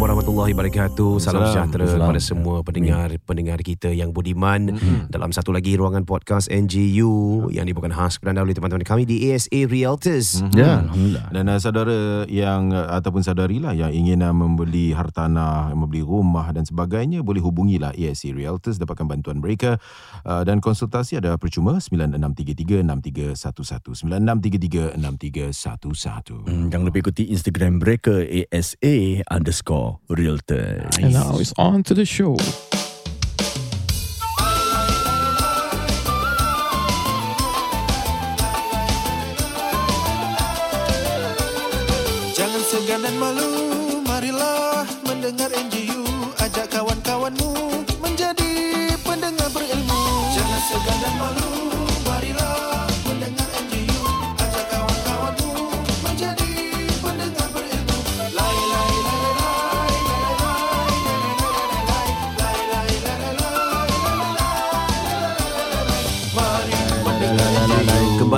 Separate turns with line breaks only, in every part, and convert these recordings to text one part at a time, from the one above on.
Assalamualaikum warahmatullahi wabarakatuh. Salam sejahtera
Salam.
kepada semua pendengar-pendengar kita yang budiman dalam satu lagi ruangan podcast NGU yang dibawakan khas kepada anda oleh teman-teman kami di ASA Realtors.
Ya, Alhamdulillah. Dan uh, saudara yang uh, ataupun saudarilah yang ingin uh, membeli hartanah, membeli rumah dan sebagainya, boleh hubungilah ASC Realtors dapatkan bantuan mereka uh, dan konsultasi ada percuma 96336311 96336311.
Hmm, jangan lupa ikuti Instagram mereka ASA underscore realtor.
And now it's on to the show.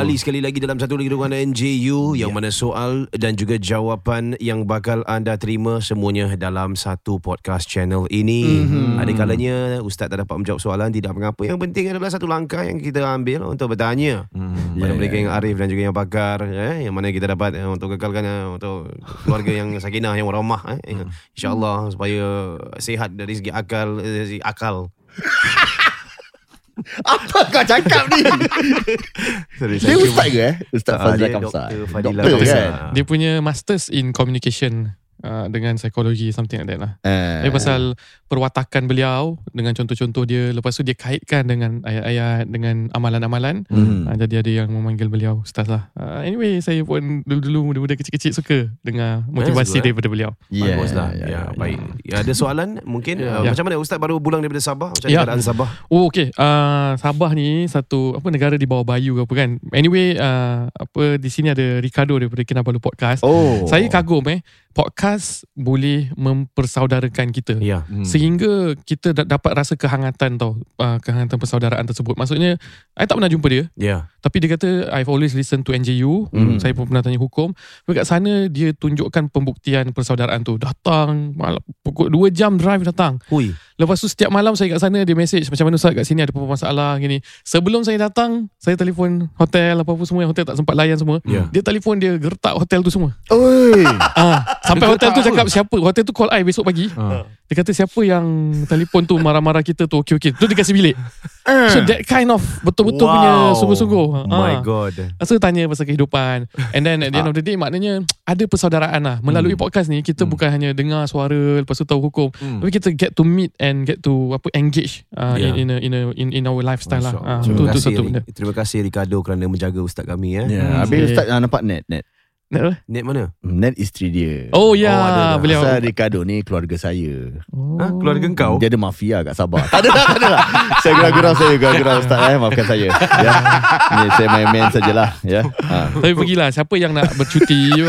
Kembali sekali lagi dalam satu lagi ruangan NJU yang mana soal dan juga jawapan yang bakal anda terima semuanya dalam satu podcast channel ini. Mm-hmm. Ada kalanya ustaz tak dapat menjawab soalan tidak mengapa. Yang penting adalah satu langkah yang kita ambil untuk bertanya. Mm. Pada
Ya,
mereka
ya,
yang arif dan juga yang pakar eh yang mana kita dapat eh, untuk kekalkan eh, untuk keluarga yang sakinah yang warahmah eh. Insya-Allah supaya sihat dari segi akal dari segi akal.
Apa kau cakap ni?
Sorry,
Dia ustaz ke eh? Ustaz
Ah,
Fazila
dia
Kamsar.
Dr. Fadila
Doktor
Kamsar.
kan?
Dia punya masters in communication uh, dengan psikologi something like that lah.
Eh.
Dia pasal perwatakan beliau dengan contoh-contoh dia lepas tu dia kaitkan dengan ayat-ayat dengan amalan-amalan.
Hmm.
Uh, jadi ada yang memanggil beliau ustaz lah. Uh, anyway saya pun dulu-dulu muda-muda kecil-kecil suka dengar motivasi
eh?
daripada beliau.
Yeah,
Baguslah.
ya,
Ya,
ya,
baik. Ya, ada soalan mungkin uh,
Ya.
macam mana ustaz baru pulang daripada Sabah? Macam mana
Ya.
keadaan Sabah?
Oh okay uh, Sabah ni Satu Apa negara di bawah Bayu ke apa kan Anyway uh, Apa Di sini ada Ricardo Daripada Kinabalu Podcast
Oh.
Saya kagum eh Podcast Boleh Mempersaudarakan kita
Ya.
Hmm.
Sehingga Kita da- dapat rasa kehangatan tau uh, Kehangatan persaudaraan tersebut Maksudnya I tak pernah jumpa dia
Ya.
Tapi dia kata I've always listened to NJU
Hmm.
Saya pun pernah tanya hukum Tapi kat sana Dia tunjukkan pembuktian persaudaraan tu Datang malam, Pukul 2 jam drive datang
Hui.
Lepas tu setiap malam saya kat sana dia message macam mana Ustaz kat sini ada apa-apa masalah gini. Sebelum saya datang, saya telefon hotel apa-apa semua yang hotel tak sempat layan semua.
Ya.
Dia telefon dia gertak hotel tu semua.
Oi.
ah, sampai hotel tu cakap siapa? Hotel tu call I besok pagi.
Ah.
Dia kata siapa yang telefon tu marah-marah kita tu okey-okey. Tu dia kasih bilik. So that kind of betul-betul
Wow.
punya sungguh-sungguh.
My
Ah.
God.
Tu tanya pasal kehidupan And then at the end of the day Maknanya Ada persaudaraan lah Melalui podcast ni Kita bukan hanya dengar suara Lepas tu tahu hukum
Hmm.
Tapi kita get to meet And get to apa Engage uh,
Yeah.
in, in, a, in, a, in, in our lifestyle lah
Masya.
Itu
Terima
tu
kasih,
satu benda
terima kasih Ricardo kerana menjaga ustaz kami ya.
Ya,
Hmm,
habis
okay.
Ustaz ah, nampak net net.
Net mana?
Net isteri dia.
Oh ya
Oh, ada.
Beliau
Pasal Ricardo ni keluarga saya.
oh.
Ha? Keluarga kau?
Dia ada mafia kat Sabah. tak ada lah, tak ada lah. Saya gurau-gurau saya, gurau-gurau Ustaz eh. Maafkan saya. Ya. Ni saya main-main sajalah. Ya. Ha.
Tapi pergilah Siapa yang nak bercuti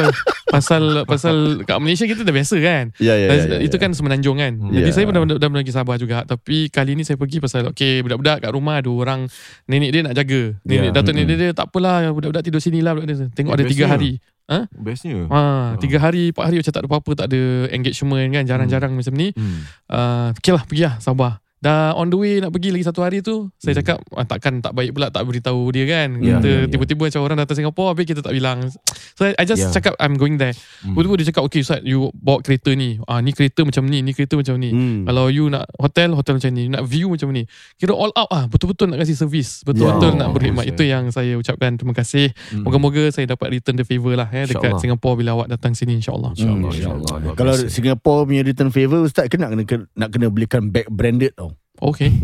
Pasal Pasal kat Malaysia kita dah biasa kan
Ya, ya, ya, ya,
Itu
ya.
kan semenanjung kan Jadi
Ya.
saya pun dah, dah, dah pergi Sabah juga Tapi kali ni saya pergi pasal Okay budak-budak kat rumah Ada orang Nenek dia nak jaga Nenek
Ya.
Datuk
Mm-mm.
nenek dia Tak apalah Budak-budak tidur sini lah budak dia. Tengok ada tiga hari Ha?
Bestnya.
Ha, tiga hari, empat hari macam tak ada apa-apa, tak ada engagement kan, jarang-jarang macam ni.
Hmm.
Uh, okay lah, pergi lah Sabah. Dah on the way nak pergi lagi satu hari tu, saya cakap ah, takkan tak baik pula tak beritahu dia kan.
Ya,
kita
ya, ya.
tiba-tiba macam orang datang Singapore habis kita tak bilang. So I just
Ya.
cakap I'm going there.
Hmm.
Tiba-tiba dia cakap okay Ustaz, you bawa kereta ni. Ah ni kereta macam ni, ni kereta macam ni.
Hmm.
Kalau you nak hotel, hotel macam ni. Nak view macam ni. Kira all out ah, betul-betul nak kasih servis. Betul-betul
Ya.
nak berkhidmat. Itu yang saya ucapkan terima kasih.
Hmm.
Moga-moga saya dapat return the favour lah ya, dekat. Singapore bila awak datang sini insyaAllah.
InsyaAllah,
Hmm,
insyaAllah. Luar
Kalau
biasa.
Singapore punya return favour Ustaz kena nak kena, nak kena belikan bag branded tau.
Okay.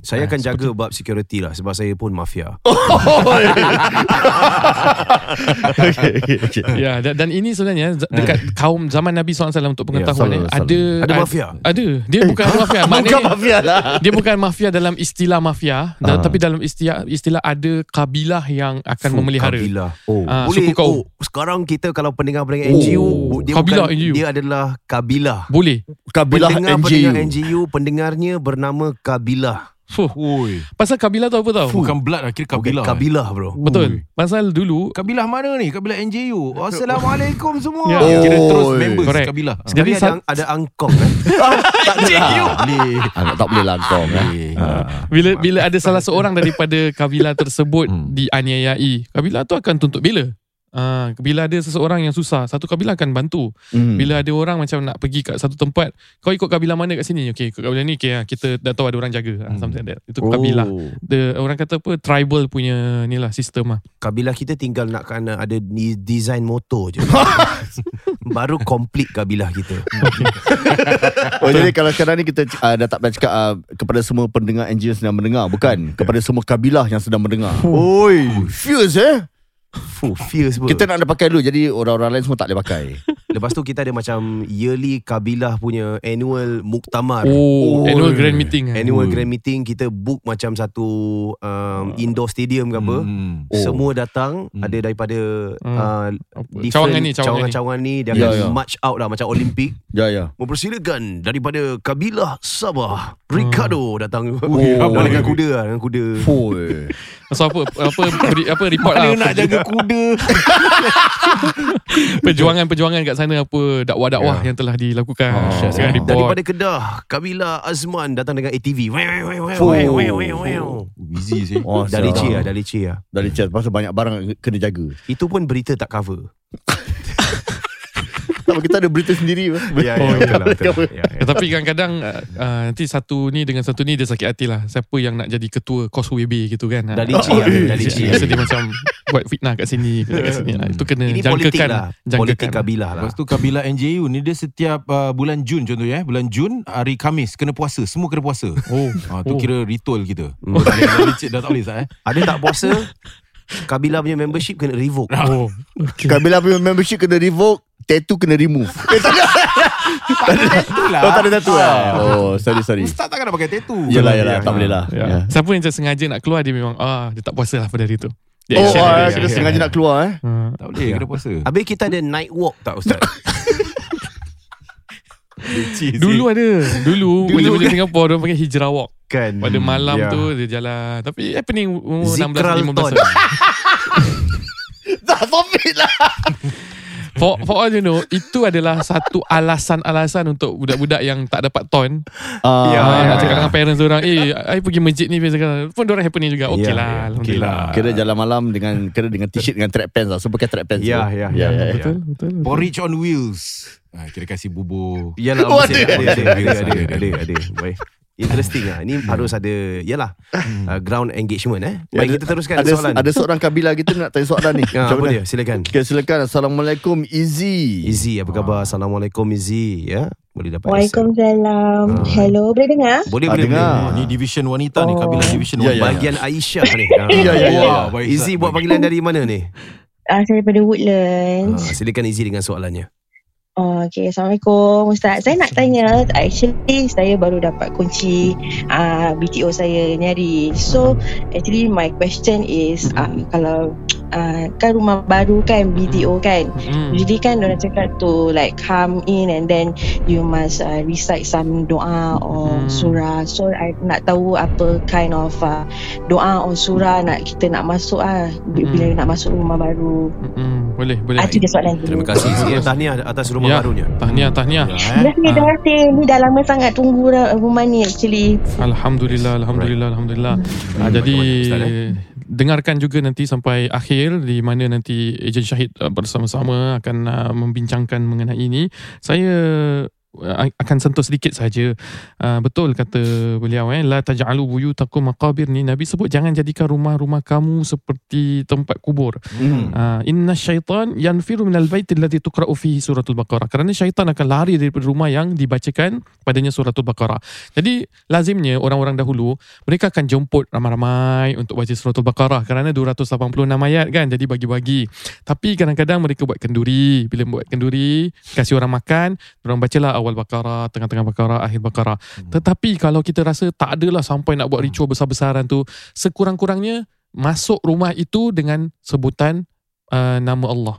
Saya
Ah,
akan jaga bab security lah sebab saya pun mafia.
okay, okay, okay.
Ya dan, dan ini sebenarnya z- dekat kaum zaman Nabi SAW untuk pengetahuan
Ya,
eh,
salam,
ada
Ada mafia?
Ada. Dia bukan mafia.
Bukan
Maknanya
mafia lah.
dia bukan mafia dalam istilah mafia, da-
Ah.
tapi dalam istilah istilah ada kabilah yang akan
Fuh,
memelihara.
Kabilah.
Oh.
Ah,
Boleh
suku kau.
oh, sekarang kita kalau pendengar-pendengar
Oh.
NGU dia
Kabilah
bukan
NGU.
dia adalah kabilah.
Boleh.
Kabilah
Pendengar-pendengar
NGU.
NGU pendengarnya bernama kabilah.
Fuh.
Oi.
Pasal kabilah tu apa tau?
Bukan blood lah, kira kabilah.
Bukan kabilah bro.
Betul. Pasal dulu
Kabilah mana ni? Kabilah NJU. Assalamualaikum semua.
Ya.
Kira terus
Oi.
members
Correct.
kabilah.
Jadi sa-
ada, ada angkong kan?
tak adalah.
Boleh.
Ah, tak boleh langkong eh.
Boleh.
bila bila ada salah seorang daripada kabilah tersebut
Hmm.
dianiayai, kabilah tu akan tuntut bela. Ah, bila ada seseorang yang susah, satu kabilah akan bantu.
Hmm.
Bila ada orang macam nak pergi kat satu tempat, kau ikut kabilah mana kat sini? Okey, ikut kabilah ni, okay, ah, kita dah tahu ada orang jaga. Ah, something like that. Itu kabilah.
Oh.
The, orang kata apa, tribal punya ni lah, sistem lah.
Kabilah kita tinggal nak kena ada ni design motor je. Baru complete kabilah kita.
Oh jadi kalau sekarang ni kita uh, dah tak payah cakap uh, kepada semua pendengar NGO yang sedang mendengar bukan kepada semua kabilah yang sedang mendengar. Oi, fierce eh.
Fuh, fierce.
Kita nak ada pakai dulu jadi orang-orang lain semua tak boleh pakai.
Lepas tu kita ada macam yearly kabilah punya annual muktamar.
Oh,
Oh.
annual grand meeting. ah.
Annual
Oi.
grand meeting kita book macam satu um, indoor stadium ke apa.
Hmm.
Oh.
Semua datang
Hmm.
ada daripada
Hmm.
uh,
Cawangan ni, cawangan ni.
dia
Ya,
akan
ya.
march out lah macam Olimpik.
Ya ya.
Mempersilakan daripada kabilah Sabah Ricardo datang
Oh.
oh, dengan kuda lah, dengan kuda.
Oi.
So apa apa beri, apa report
Mana
lah
nak jaga kuda?
perjuangan-perjuangan kat sana apa dakwah-dakwah
Ya.
yang telah dilakukan.
Oh.
Oh. Sekarang report.
Daripada Kedah, kabilah Azman datang dengan ATV.
Oh.
Busy sih.
Oh,
Dah
siap.
leceh lah, dah leceh lah.
Dari chat pasal banyak barang kena jaga.
Itu pun berita tak cover.
Tak kita ada berita sendiri.
Ya,
Oh,
ya, betul lah, betul lah. Ya, ya.
Tetapi kadang-kadang uh, uh, nanti satu ni dengan satu ni dia sakit hati lah. Siapa yang nak jadi ketua Causeway Bay gitu kan.
Dah leceh lah, dah
Jadi
leceh.
Biasa dia macam buat fitnah kat sini, kat sini lah. Itu kena
Ini politik
jangkakan.
lah.
jangkakan.
Politik kabilah lah.
Lepas tu kabilah NJU ni dia setiap uh, bulan Jun contohnya eh. Bulan Jun hari Khamis kena puasa. Semua kena puasa.
Oh.
Ha, tu
Oh.
kira ritual kita.
Hmm.
Oh. Dah, dah, tak boleh sah eh.
Ada tak puasa, kabilah punya membership kena revoke.
Oh. Okay.
Kabilah punya membership kena revoke, tattoo kena remove. Eh, tak ada.
Itulah.
Oh, tak ada tattoo eh. Oh, sorry sorry.
Ustaz takkan nak pakai tattoo.
Yalah yalah,
Ya,
tak boleh lah.
Ya.
Ya.
Siapa yang sengaja nak keluar dia memang ah dia tak puasa lah pada hari tu. Dia
Oh, ah,
dia.
kena
ya,
sengaja
ya.
nak keluar eh.
Ah.
Tak boleh, kena puasa.
Habis kita ada night walk tak Ustaz?
Dulu ada Dulu,
Dulu
Dulu
kan?
Singapura Diorang panggil hijrah walk
kan.
Pada malam
Ya.
tu Dia jalan Tapi happening Umur 16
Zikralton.
15 tahun
Tak stop it lah.
for, for all you know Itu adalah Satu alasan-alasan Untuk budak-budak yang Tak dapat ton
Ah,
Ya,
ah,
ya,
Nak
ya.
cakap dengan parents orang Eh I pergi masjid ni Pun diorang happening juga Okay
Ya,
lah
ya,
Alhamdulillah
Kira jalan malam dengan kira dengan t-shirt dengan track pants lah. So pakai track pants.
Ya,
tu.
ya,
ya,
ya.
ya.
Betul betul, betul.
Porridge on wheels. Ha, kira kasih bubur.
Yalah,
Oh,
mesti
ada.
ada, ada, ada, ada,
Ada,
ada, ada, ada. Baik. Interesting lah. Ini harus ada, yalah, uh, ground engagement eh.
Ya,
Baik,
ada-
kita teruskan
ada,
soalan.
Ada seorang kabilah kita nak tanya soalan ni.
Ya,
Macam
apa dia? Silakan.
Okay, silakan. Assalamualaikum, Izzy.
Izzy, apa khabar? Assalamualaikum Izzy. Ya, boleh dapat.
Waalaikumsalam.
Ah.
Hello, boleh dengar?
Boleh,
Ah,
boleh,
dengar.
boleh.
Ha, ni division wanita ni,
Oh.
kabilah division
Ya,
wanita.
ya.
Bahagian Aisyah ni. Ah.
Ya, ya, ya.
Wah, baik,
Izzy buat panggilan dari mana ni?
Uh, saya daripada Woodlands.
Ah, silakan Izzy dengan soalannya.
Oh, okay, Assalamualaikum Ustaz. Saya nak tanya, actually saya baru dapat kunci uh, BTO saya ni hari. So, actually my question is, uh, kalau uh, kan rumah baru kan, BTO kan.
Hmm.
Usually kan orang cakap to like come in and then you must uh, recite some doa or
Hmm.
surah. So I nak tahu apa kind of uh, doa or surah nak kita nak masuk ah
Hmm.
bila nak masuk rumah baru.
Hmm, boleh boleh
Ah dia soalan.
Terima kasih. Eh, Tahniah atas rumah
Ya.
barunya.
Tahniah tahniah
Ya, eh.
Terima kasih, terima kasih. Ni dah lama sangat tunggu rumah ni actually.
Alhamdulillah, Alhamdulillah, Alhamdulillah. Ah, jadi
Ustaz, eh?
Dengarkan juga nanti sampai akhir di mana nanti ejen Syahid uh, bersama-sama akan uh, membincangkan mengenai ini. Saya akan sentuh sedikit saja. Uh, betul kata beliau eh la taj'alu buyutakum maqabir ni Nabi sebut jangan jadikan rumah-rumah kamu seperti tempat kubur.
Hmm.
Uh, inna syaitan yanfiru minal bait alladhi tuqra'u fihi suratul baqarah. Kerana syaitan akan lari daripada rumah yang dibacakan padanya suratul baqarah. Jadi lazimnya orang-orang dahulu mereka akan jemput ramai-ramai untuk baca suratul baqarah kerana 286 ayat kan jadi bagi-bagi. Tapi kadang-kadang mereka buat kenduri. Bila buat kenduri kasih orang makan, orang bacalah awal baqarah, tengah-tengah baqarah, akhir baqarah. Tetapi kalau kita rasa tak adalah sampai nak buat ritual besar-besaran tu, sekurang-kurangnya masuk rumah itu dengan sebutan uh, nama Allah.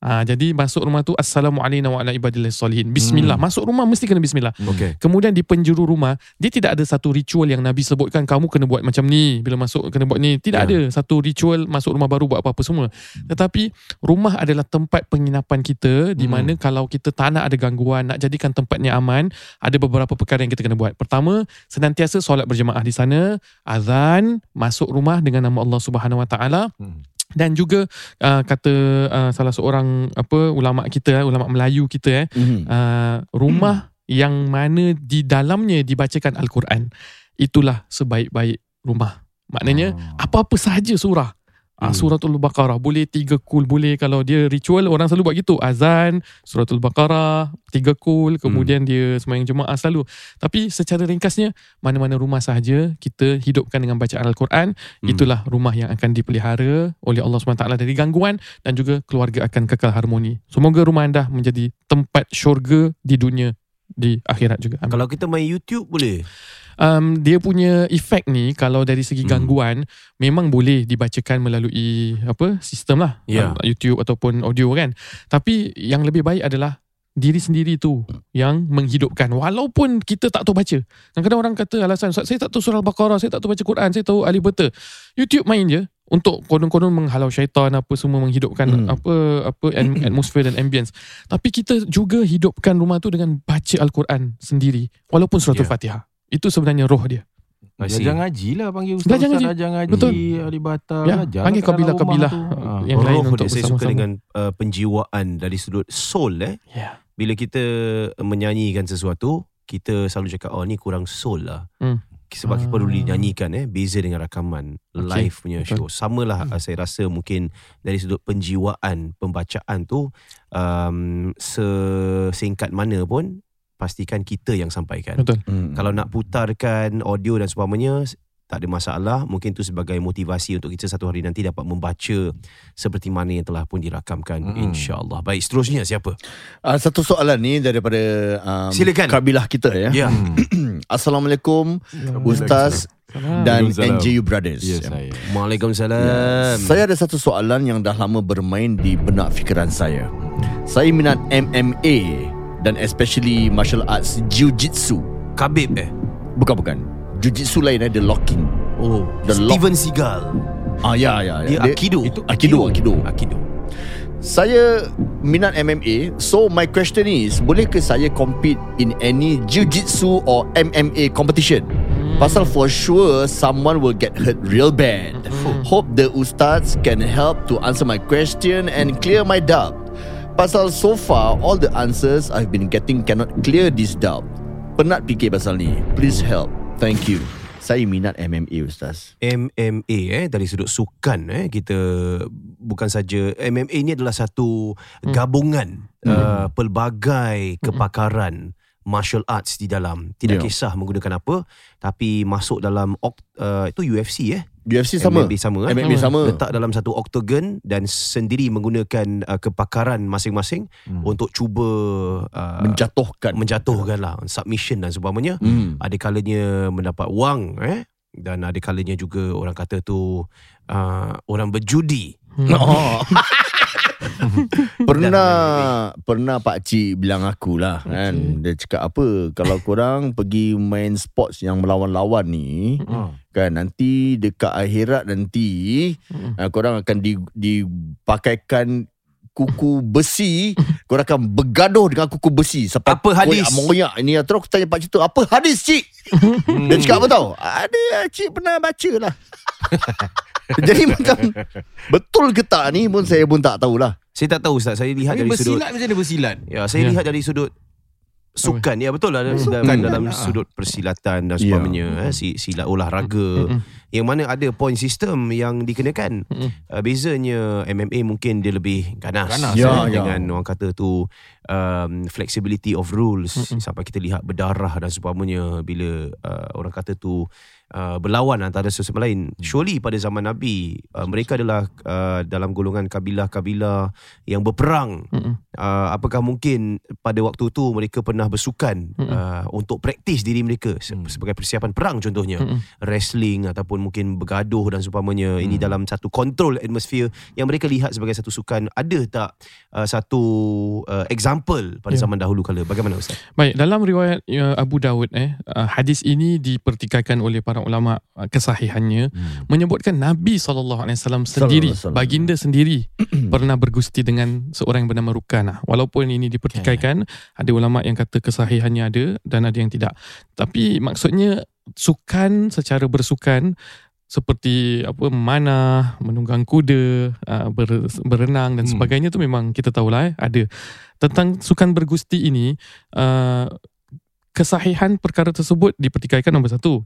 Ah, jadi masuk rumah tu Assalamualaikum wa ala ibadillah solihin. Bismillah.
Hmm.
Masuk rumah mesti kena bismillah.
Okey.
Kemudian di penjuru rumah, dia tidak ada satu ritual yang Nabi sebutkan kamu kena buat macam ni bila masuk kena buat ni. Tidak
Ya.
ada satu ritual masuk rumah baru buat apa-apa semua. Tetapi rumah adalah tempat penginapan kita di
Hmm.
mana kalau kita tak nak ada gangguan, nak jadikan tempatnya aman, ada beberapa perkara yang kita kena buat. Pertama, senantiasa solat berjemaah di sana, azan, masuk rumah dengan nama Allah Subhanahu Wa Taala
Hmm.
Dan juga uh, kata uh, salah seorang apa ulama kita eh, ulama Melayu kita eh
Mhm.
uh, rumah yang mana di dalamnya dibacakan al-Quran itulah sebaik-baik rumah maknanya
Ah.
apa-apa sahaja surah Ah,
Hmm.
suratul Baqarah boleh tiga kul boleh kalau dia ritual orang selalu buat gitu azan suratul Baqarah tiga kul kemudian dia sembahyang jemaah selalu tapi secara ringkasnya mana-mana rumah sahaja kita hidupkan dengan bacaan al-Quran
Hmm.
itulah rumah yang akan dipelihara oleh Allah SWT dari gangguan dan juga keluarga akan kekal harmoni semoga rumah anda menjadi tempat syurga di dunia di akhirat juga Amin.
Kalau kita main YouTube boleh.
Um, dia punya efek ni kalau dari segi
Hmm.
gangguan memang boleh dibacakan melalui apa sistem lah
Ya.
uh, YouTube ataupun audio kan tapi yang lebih baik adalah diri sendiri tu yang menghidupkan walaupun kita tak tahu baca kadang-kadang orang kata alasan "Ustaz, saya tak tahu surah al-baqarah saya tak tahu baca Quran saya tahu alif beta YouTube main je untuk konon-konon menghalau syaitan apa semua menghidupkan
Hmm.
apa apa at- atmosphere dan ambience tapi kita juga hidupkan rumah tu dengan baca al-Quran sendiri walaupun surah
Ya.
Al-Fatihah itu sebenarnya roh dia.
Belajar ngaji lah panggil ustaz
Belajar
ustaz
ngaji.
ajar ngaji
Betul.
ahli bata
Ya,
belajar
panggil
lah dalam
kabilah-kabilah,
tu. Ah.
yang lain
Roh
untuk
dia saya suka dengan uh, penjiwaan dari sudut soul eh.
Ya.
Bila kita menyanyikan sesuatu, kita selalu cakap oh ni kurang soul lah.
Hmm.
Sebab kita
Ah.
perlu dinyanyikan eh beza dengan rakaman
Okey,
live punya
betul.
show. Samalah
Hmm.
hmm. saya rasa mungkin dari sudut penjiwaan pembacaan tu um, sesingkat mana pun pastikan kita yang sampaikan.
betul
Hmm.
Kalau nak putarkan audio dan sebagainya tak ada masalah mungkin tu sebagai motivasi untuk kita satu hari nanti dapat membaca seperti mana yang telah pun dirakamkan
Mm-mm.
insyaallah baik seterusnya siapa
Uh, satu soalan ni daripada um,
Silakan.
kabilah kita ya.
ya
Hmm.
Assalamualaikum Ustaz dan. NJU Brothers.
Ya
Ya.
saya.
Waalaikumsalam
Saya ada satu soalan yang dah lama bermain di benak fikiran saya. Saya minat MMA dan especially martial arts jiu-jitsu.
Khabib eh
Bukan bukan. Jiu-jitsu lain ada locking.
oh
The lock.
Steven Seagal
Ah ya ya.
dia,
ya.
Aikido
itu
Aikido, Aikido.
Aikido
Saya minat MMA So my question is Bolehkah saya compete In any Jiu-Jitsu Or MMA competition Pasal for sure Someone will get hurt real bad Hope the ustaz Can help to answer my question And clear my doubt Pasal so far All the answers I've been getting Cannot clear this doubt. Penat fikir pasal ni. Please help. Thank you. Saya minat MMA ustaz.
MMA eh? Dari sudut sukan eh? Kita bukan saja MMA ni adalah satu
Hmm.
gabungan uh, pelbagai kepakaran martial arts di dalam. Tidak
Ya.
kisah menggunakan apa tapi masuk dalam uh, itu UFC eh
UFC sama
MMA sama eh?
MMA sama
letak dalam satu octagon dan sendiri menggunakan uh, kepakaran masing-masing
Hmm.
untuk cuba uh,
Menjatuhkan
menjatuhkan lah submission dan sebagainya
hmm.
ada kalanya mendapat wang eh dan ada kalanya juga orang kata tu uh, orang berjudi
Oh. pernah pernah pak cik bilang aku lah kan? Dia cakap apa kalau korang pergi main sports yang melawan-lawan ni
Ah.
kan nanti dekat akhirat nanti uh, korang akan di, dipakaikan kuku besi korang akan bergaduh dengan kuku besi sampai
Apa hadis?
koyak mengoyak ini terus aku tanya pak cik tu apa hadis cik dia cakap apa tau ada cik pernah baca lah jadi macam betul ke tak ni pun saya pun tak tahulah
saya tak tahu ustaz saya lihat
Tapi
dari sudut
bersilat macam mana bersilat?
ya saya
Ya.
lihat dari sudut sukan ya betul lah dalam,
Sukan.
dalam
Ah.
sudut persilatan dan
Ya.
sebagainya eh, si, silat olahraga. Yang mana ada point system yang dikenakan
Mm-mm.
uh, bezanya MMA mungkin dia lebih ganas,
Ganas,
ya,
eh,
ya.
dengan orang kata tu um, flexibility of rules
Mm-mm.
sampai kita lihat berdarah dan sebagainya bila uh, orang kata tu uh, berlawan antara sesama lain. Surely pada zaman Nabi uh, mereka adalah uh, dalam golongan kabilah-kabilah yang berperang.
Mm-mm.
Uh, apakah mungkin pada waktu tu mereka pernah bersukan
Mm-mm.
uh, untuk praktis diri mereka se-
Mm.
sebagai persiapan perang contohnya
Mm-mm.
wrestling ataupun mungkin bergaduh dan seumpamanya ini dalam satu kontrol atmosphere yang mereka lihat sebagai satu sukan ada tak uh, satu uh, example pada
Ya.
zaman dahulu kala bagaimana ustaz
Baik, dalam riwayat uh, Abu Dawud eh uh, hadis ini dipertikaikan oleh para ulama uh, kesahihannya
Hmm.
menyebutkan Nabi SAW sendiri, baginda sendiri pernah bergusti dengan seorang yang bernama Rukana. Walaupun ini dipertikaikan, ada ulama yang kata kesahihannya ada dan ada yang tidak. Tapi maksudnya sukan secara bersukan seperti apa memanah, menunggang kuda, uh, ber, berenang dan
Hmm.
sebagainya tu memang kita tahulah eh ada. Tentang sukan bergusti ini uh, kesahihan perkara tersebut dipertikaikan nombor satu.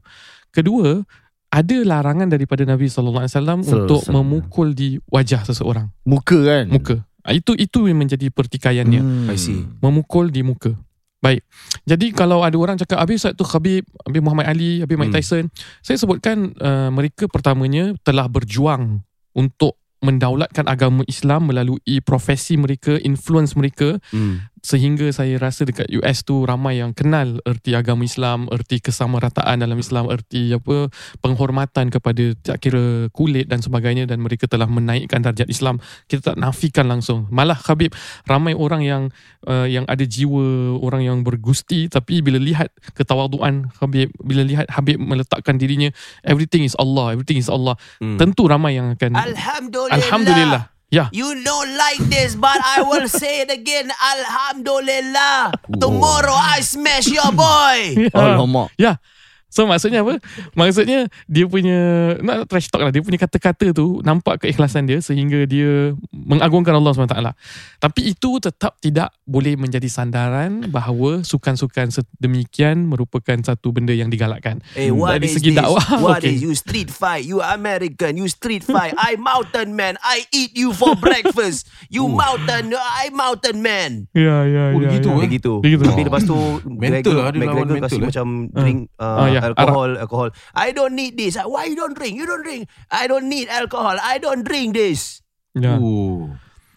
Kedua, ada larangan daripada Nabi sallallahu alaihi wasallam untuk memukul di wajah seseorang,
Muka kan
muka. Ah, Itu itu yang menjadi pertikaiannya,
Hmm.
I see.
memukul di muka. Baik. Jadi kalau ada orang cakap habis tu Khabib, habis Muhammad Ali, habis Mike
Hmm.
Tyson, saya sebutkan uh, mereka pertamanya telah berjuang untuk mendaulatkan agama Islam melalui profesi mereka, influence mereka
hmm.
Sehingga saya rasa dekat US tu ramai yang kenal erti agama Islam, erti kesamarataan dalam Islam, erti apa penghormatan kepada tak kira kulit dan sebagainya dan mereka telah menaikkan darjat Islam. Kita tak nafikan langsung. Malah Habib ramai orang yang uh, yang ada jiwa orang yang bergusti tapi bila lihat ketawaduan Habib, bila lihat Habib meletakkan dirinya everything is Allah, everything is Allah.
Hmm.
Tentu ramai yang akan
Alhamdulillah.
Alhamdulillah. Ya.
You don't like this, but I will say it again. Alhamdulillah. Tomorrow I smash your boy.
Alamak
Ya. So maksudnya apa? Maksudnya dia punya nak trash talk lah. Dia punya kata-kata tu nampak keikhlasan dia sehingga dia mengagungkan Allah SWT. Tapi itu tetap tidak boleh menjadi sandaran bahawa sukan-sukan sedemikian merupakan satu benda yang digalakkan.
Hey, what
Dari
is
segi
this?
dakwah,
What
okay.
is you street fight? You American. You street fight. I mountain man. I eat you for breakfast. You mountain. I mountain man.
Ya, ya,
Oh,
ya. ya.
eh?
Dia gitu.
Dia gitu.
Tapi lepas tu
Mental lah,
McGregor
mental,
kasih
eh.
macam drink uh,
Ah, ya,
alcohol, alcohol. I don't need this. Why you don't drink? You don't drink. I don't need alcohol. I don't drink this.
Ya.
Oh.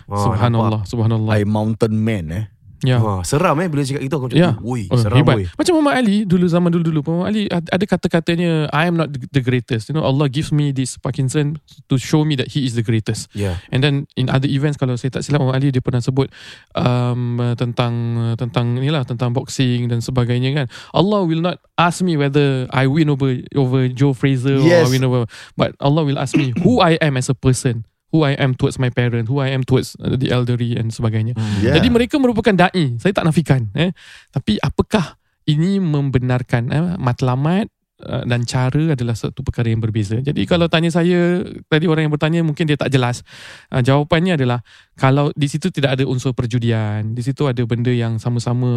Ah,
Subhanallah, subhanallah.
I mountain man eh
Ya.
Ah, seram eh bila cakap gitu aku macam. Ui,
Oh,
seram
hebat.
weh.
Macam Muhammad Ali dulu zaman dulu-dulu Muhammad Ali ad- ada kata-katanya I am not the greatest. You know Allah gives me this Parkinson to show me that he is the greatest.
Ya.
And then in other events kalau saya tak silap Muhammad Ali dia pernah sebut um, tentang tentang inilah tentang boxing dan sebagainya kan. Allah will not ask me whether I win over over Joe Fraser or I
Yes.
win over but Allah will ask me who I am as a person. Who I am towards my parent, who I am towards uh, the elderly and sebagainya.
yeah.
Jadi mereka merupakan dai. Saya tak nafikan eh. Tapi apakah ini membenarkan eh, matlamat uh, dan cara adalah satu perkara yang berbeza. Jadi kalau tanya saya tadi orang yang bertanya mungkin dia tak jelas. Uh, jawapannya adalah kalau di situ tidak ada unsur perjudian, di situ ada benda yang sama-sama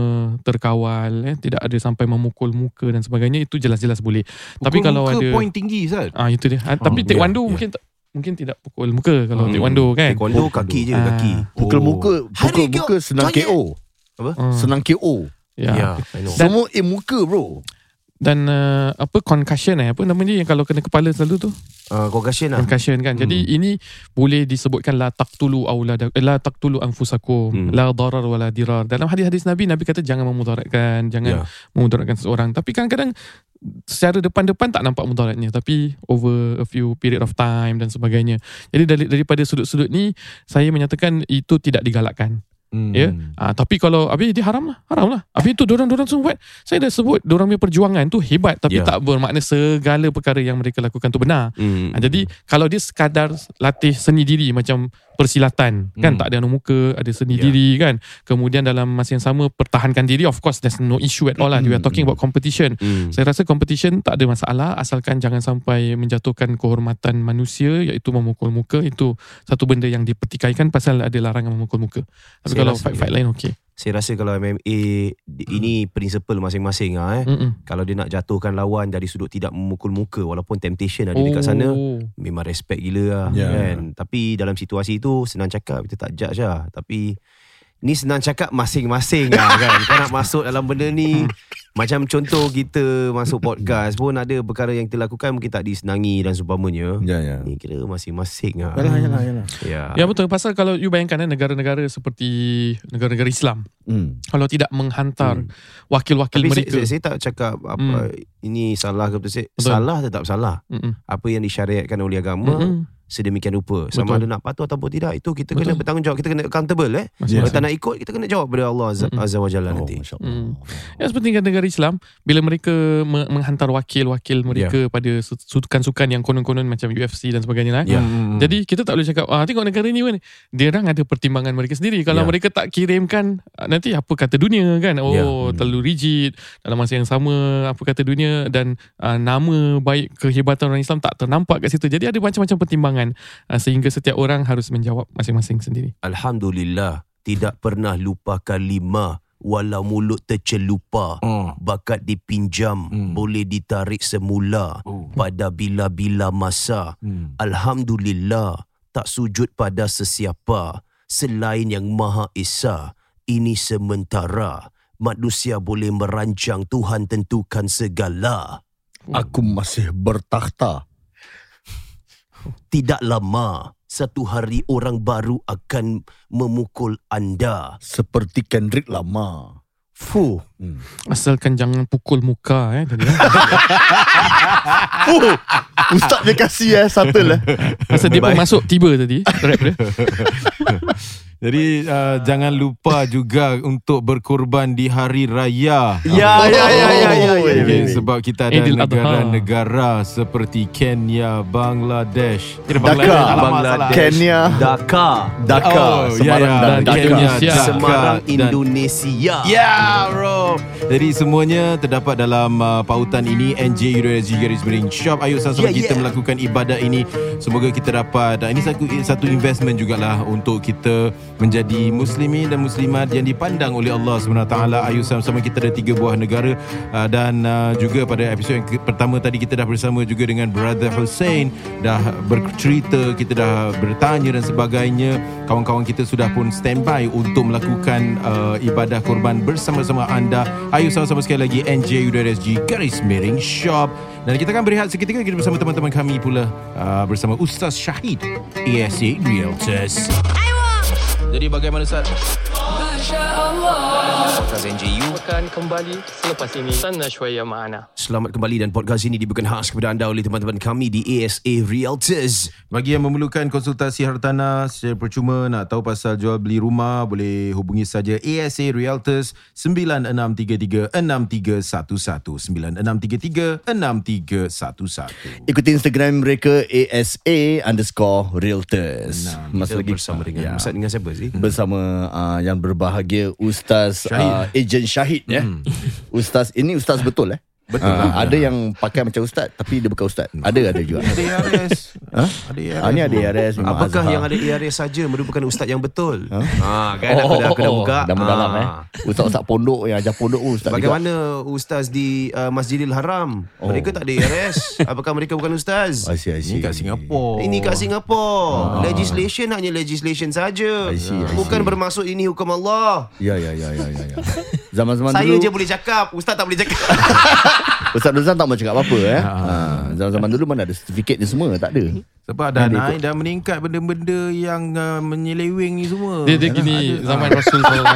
terkawal eh, tidak ada sampai memukul muka dan sebagainya itu jelas-jelas boleh. Tapi
Pukul
kalau
muka
ada
point tinggi Zat.
ah itu dia. Ah, tapi
ya,
taekwondo
ya.
mungkin tak- mungkin tidak pukul muka kalau
Hmm.
taekwondo kan.
Taekwondo kaki je,
Ah.
kaki.
Pukul
Oh.
muka Pukul
Hari
muka senang
Joyet.
KO
Ah,
Senang KO
ya.
Know.
Dan-
Semua eh muka bro
dan uh, apa concussion eh apa nama dia yang kalau kena kepala selalu tu
Uh, concussion lah.
concussion kan jadi ini boleh disebutkan la taqtulu aulada eh, la taqtulu anfusakum
Hmm.
la darar wala dirar dalam hadis-hadis nabi nabi kata jangan memudaratkan jangan
Ya.
memudaratkan seseorang tapi kadang-kadang secara depan-depan tak nampak mudaratnya tapi over a few period of time dan sebagainya jadi dari, daripada sudut-sudut ni saya menyatakan itu tidak digalakkan
Hmm.
Ya. Ah, tapi kalau habis dia haram lah, haram lah. Habis itu dorang-dorang semua buat. Saya dah sebut dorang punya perjuangan tu hebat tapi
Ya.
tak bermakna segala perkara yang mereka lakukan tu benar.
Hmm.
Ah, jadi kalau dia sekadar latih seni diri macam persilatan kan
Hmm.
tak ada anu muka, ada seni
Ya.
diri kan. Kemudian dalam masa yang sama pertahankan diri of course there's no issue at all lah. We are talking about competition.
Hmm.
Saya rasa competition tak ada masalah asalkan jangan sampai menjatuhkan kehormatan manusia iaitu memukul muka itu satu benda yang dipertikaikan pasal ada larangan memukul muka. Tapi
Saya
kalau fight-fight lain okey.
Saya rasa kalau MMA ini prinsipal masing-masing ah eh.
Mm-mm.
Kalau dia nak jatuhkan lawan dari sudut tidak memukul muka walaupun temptation ada dekat sana
Oh.
memang respect gila lah
Ya.
kan. Tapi dalam situasi itu senang cakap kita tak judge lah. Tapi ni senang cakap masing-masing lah kan. Kau nak masuk dalam benda ni Macam contoh kita masuk podcast pun ada perkara yang kita lakukan mungkin tak disenangi dan seumpamanya.
Ya, ya.
Ni kira masing-masing lah.
Yalah, yalah, yalah.
Ya.
Ya betul pasal kalau you bayangkan eh, negara-negara seperti negara-negara Islam
Hmm.
kalau tidak menghantar wakil-wakil
Tapi saya,
mereka
saya, saya tak cakap apa ini salah ke betul. Saya,
Hmm. Betul.
salah tetap salah.
Mm-mm.
Apa yang disyariatkan oleh agama
Mm-mm.
Sedemikian rupa. Sama
Betul.
ada nak patuh ataupun tidak itu kita kena
Betul.
bertanggungjawab, kita kena accountable eh. Kalau tak nak ikut kita kena jawab pada Allah Azza,
Mm-mm.
Azza wa Jalla
Oh,
nanti.
Hmm. Ya seperti kan negara Islam bila mereka me- menghantar wakil-wakil mereka pada su- sukan-sukan yang konon-konon macam UFC dan sebagainya lah.
Ya.
Hmm.
Jadi kita tak boleh cakap ah tengok negara ni pun dia orang ada pertimbangan mereka sendiri. Kalau
Ya.
mereka tak kirimkan ah, nanti apa kata dunia kan? Oh
Ya.
terlalu rigid dalam masa yang sama apa kata dunia dan ah, nama baik kehebatan orang Islam tak ternampak kat situ. Jadi ada macam-macam pertimbangan ah, sehingga setiap orang harus menjawab masing-masing sendiri.
Alhamdulillah tidak pernah lupa kalimah walau mulut tercelupa.
Oh.
Bakat dipinjam
Hmm.
boleh ditarik semula
Oh.
pada bila-bila masa.
Hmm.
Alhamdulillah tak sujud pada sesiapa selain yang Maha Esa. Ini sementara. Manusia boleh merancang Tuhan tentukan segala.
Aku masih bertakhta.
Tidak lama satu hari orang baru akan memukul anda.
Seperti Kendrick lama.
Fuh.
Asalkan jangan pukul muka eh tadi.
Oh, Ustaz dia kasih eh, subtle eh.
Masa dia pun masuk tiba tadi rap dia.
Jadi uh, jangan lupa juga untuk berkorban di hari raya.
Ya, ya, ya, ya, ya, ya.
Okay, sebab kita ada negara-negara seperti Kenya, Bangladesh.
Dhaka.
Salah.
Kenya,
Dhaka.
Dhaka,
Oh, ya,
Semarang
ya.
dan Dhaka.
Kenya,
Indonesia.
Dhaka
Semarang,
dan-
Indonesia.
Ya bro Jadi semuanya terdapat dalam uh, pautan ini NJ garis miring shop Ayo sama-sama
Yeah,
kita
yeah.
melakukan ibadah ini Semoga kita dapat uh, Ini satu, satu investment jugalah Untuk kita menjadi muslimin dan muslimat Yang dipandang oleh Allah SWT Ayo sama-sama kita ada tiga buah negara uh, Dan uh, juga pada episod yang pertama tadi Kita dah bersama juga dengan Brother Hussein. Dah bercerita Kita dah bertanya dan sebagainya. Kawan-kawan kita sudah pun standby Untuk melakukan uh, ibadah korban bersama-sama anda. Ayo sama-sama sekali lagi NJ.SG garis miring shop. Dan kita akan berehat seketika Kita bersama teman-teman kami pula uh, Bersama Ustaz Syahid ESA Realtors Jadi bagaimana Ustaz? Ustaz NJU
akan kembali selepas ini Sana Shwaya Ma'ana
Selamat kembali dan podcast ini diberikan khas kepada anda oleh teman-teman kami di ASA Realtors.
Bagi yang memerlukan konsultasi hartanah secara percuma nak tahu pasal jual beli rumah boleh hubungi saja ASA Realtors 9633 6311 9633 6311.
Ikuti Instagram mereka ASA underscore Realtors.
Kita
Masa lagi
bersama dengan
Ya.
Ustaz dengan siapa sih?
bersama uh, yang berbahagia Ustaz uh, Ejen Syahid ya. Ustaz ini ustaz betul eh.
Betul
Ah,
lah.
ada yang pakai macam ustaz tapi dia bukan ustaz. Ada ada juga.
Ada ARS.
Ha?
Ada ARS.
Ah ni ada memang
Apakah
Azhar.
yang ada ARS saja merupakan ustaz yang betul?
Ha?
Ha, kan aku dah, aku dah buka.
Dah mendalam
Ah.
eh. Ustaz-ustaz pondok yang ajar pondok pun ustaz juga.
Bagaimana ustaz di uh, Masjidil Haram?
Oh.
Mereka tak ada ARS. Apakah mereka bukan ustaz?
I see, I see.
Ini kat Singapura.
Ini kat Singapura. Legislation hanya legislation saja.
I see, I
Bukan
see.
bermaksud ini hukum Allah.
Ya ya ya ya ya. ya. Zaman-zaman
Saya
dulu
je boleh cakap, ustaz tak boleh cakap.
Ustaz Nuzan tak mau cakap apa-apa eh. Ha, zaman-zaman dulu mana ada sertifikat ni semua, tak ada.
Sebab dah
Dia
naik dah meningkat benda-benda yang uh, menyeleweng ni semua.
Dia, dia gini zaman Rasul SAW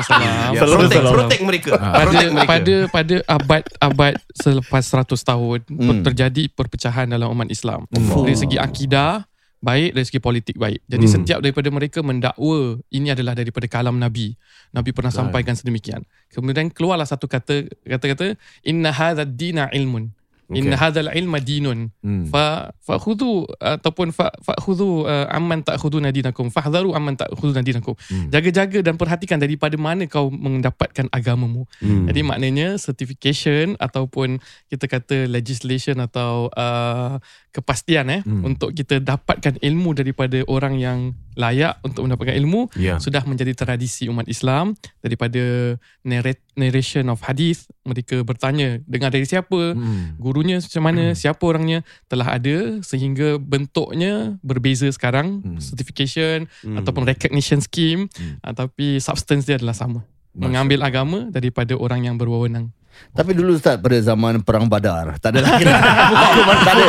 Ya,
Salam,
protect,
salam.
protect mereka.
pada
Protect mereka.
pada pada abad abad selepas 100 tahun
Hmm.
terjadi perpecahan dalam umat Islam. Dari segi akidah baik dari segi politik baik. Jadi setiap daripada mereka mendakwa ini adalah daripada kalam Nabi. Nabi pernah sampaikan sedemikian. Kemudian keluarlah satu kata kata-kata inna hadzal dina ilmun. Inna hadzal ilma dinun.
Hmm.
Fa fa khudhu ataupun fa fa khudhu uh, amman ta'khuduna dinakum fahdharu amman ta'khuduna dinakum.
Hmm.
Jaga-jaga dan perhatikan daripada mana kau mendapatkan agamamu.
Hmm.
Jadi maknanya certification ataupun kita kata legislation atau uh, kepastian eh
Hmm.
untuk kita dapatkan ilmu daripada orang yang layak untuk mendapatkan ilmu
Ya.
sudah menjadi tradisi umat Islam daripada narrate, narration of hadis mereka bertanya dengar dari siapa
Hmm.
gurunya macam mana siapa orangnya telah ada sehingga bentuknya berbeza sekarang
Hmm.
certification
Hmm.
ataupun recognition scheme
Hmm.
uh, tapi substance dia adalah sama mengambil agama daripada orang yang berwenang
Tapi dulu Ustaz pada zaman perang Badar, tak ada lagi. tak ada.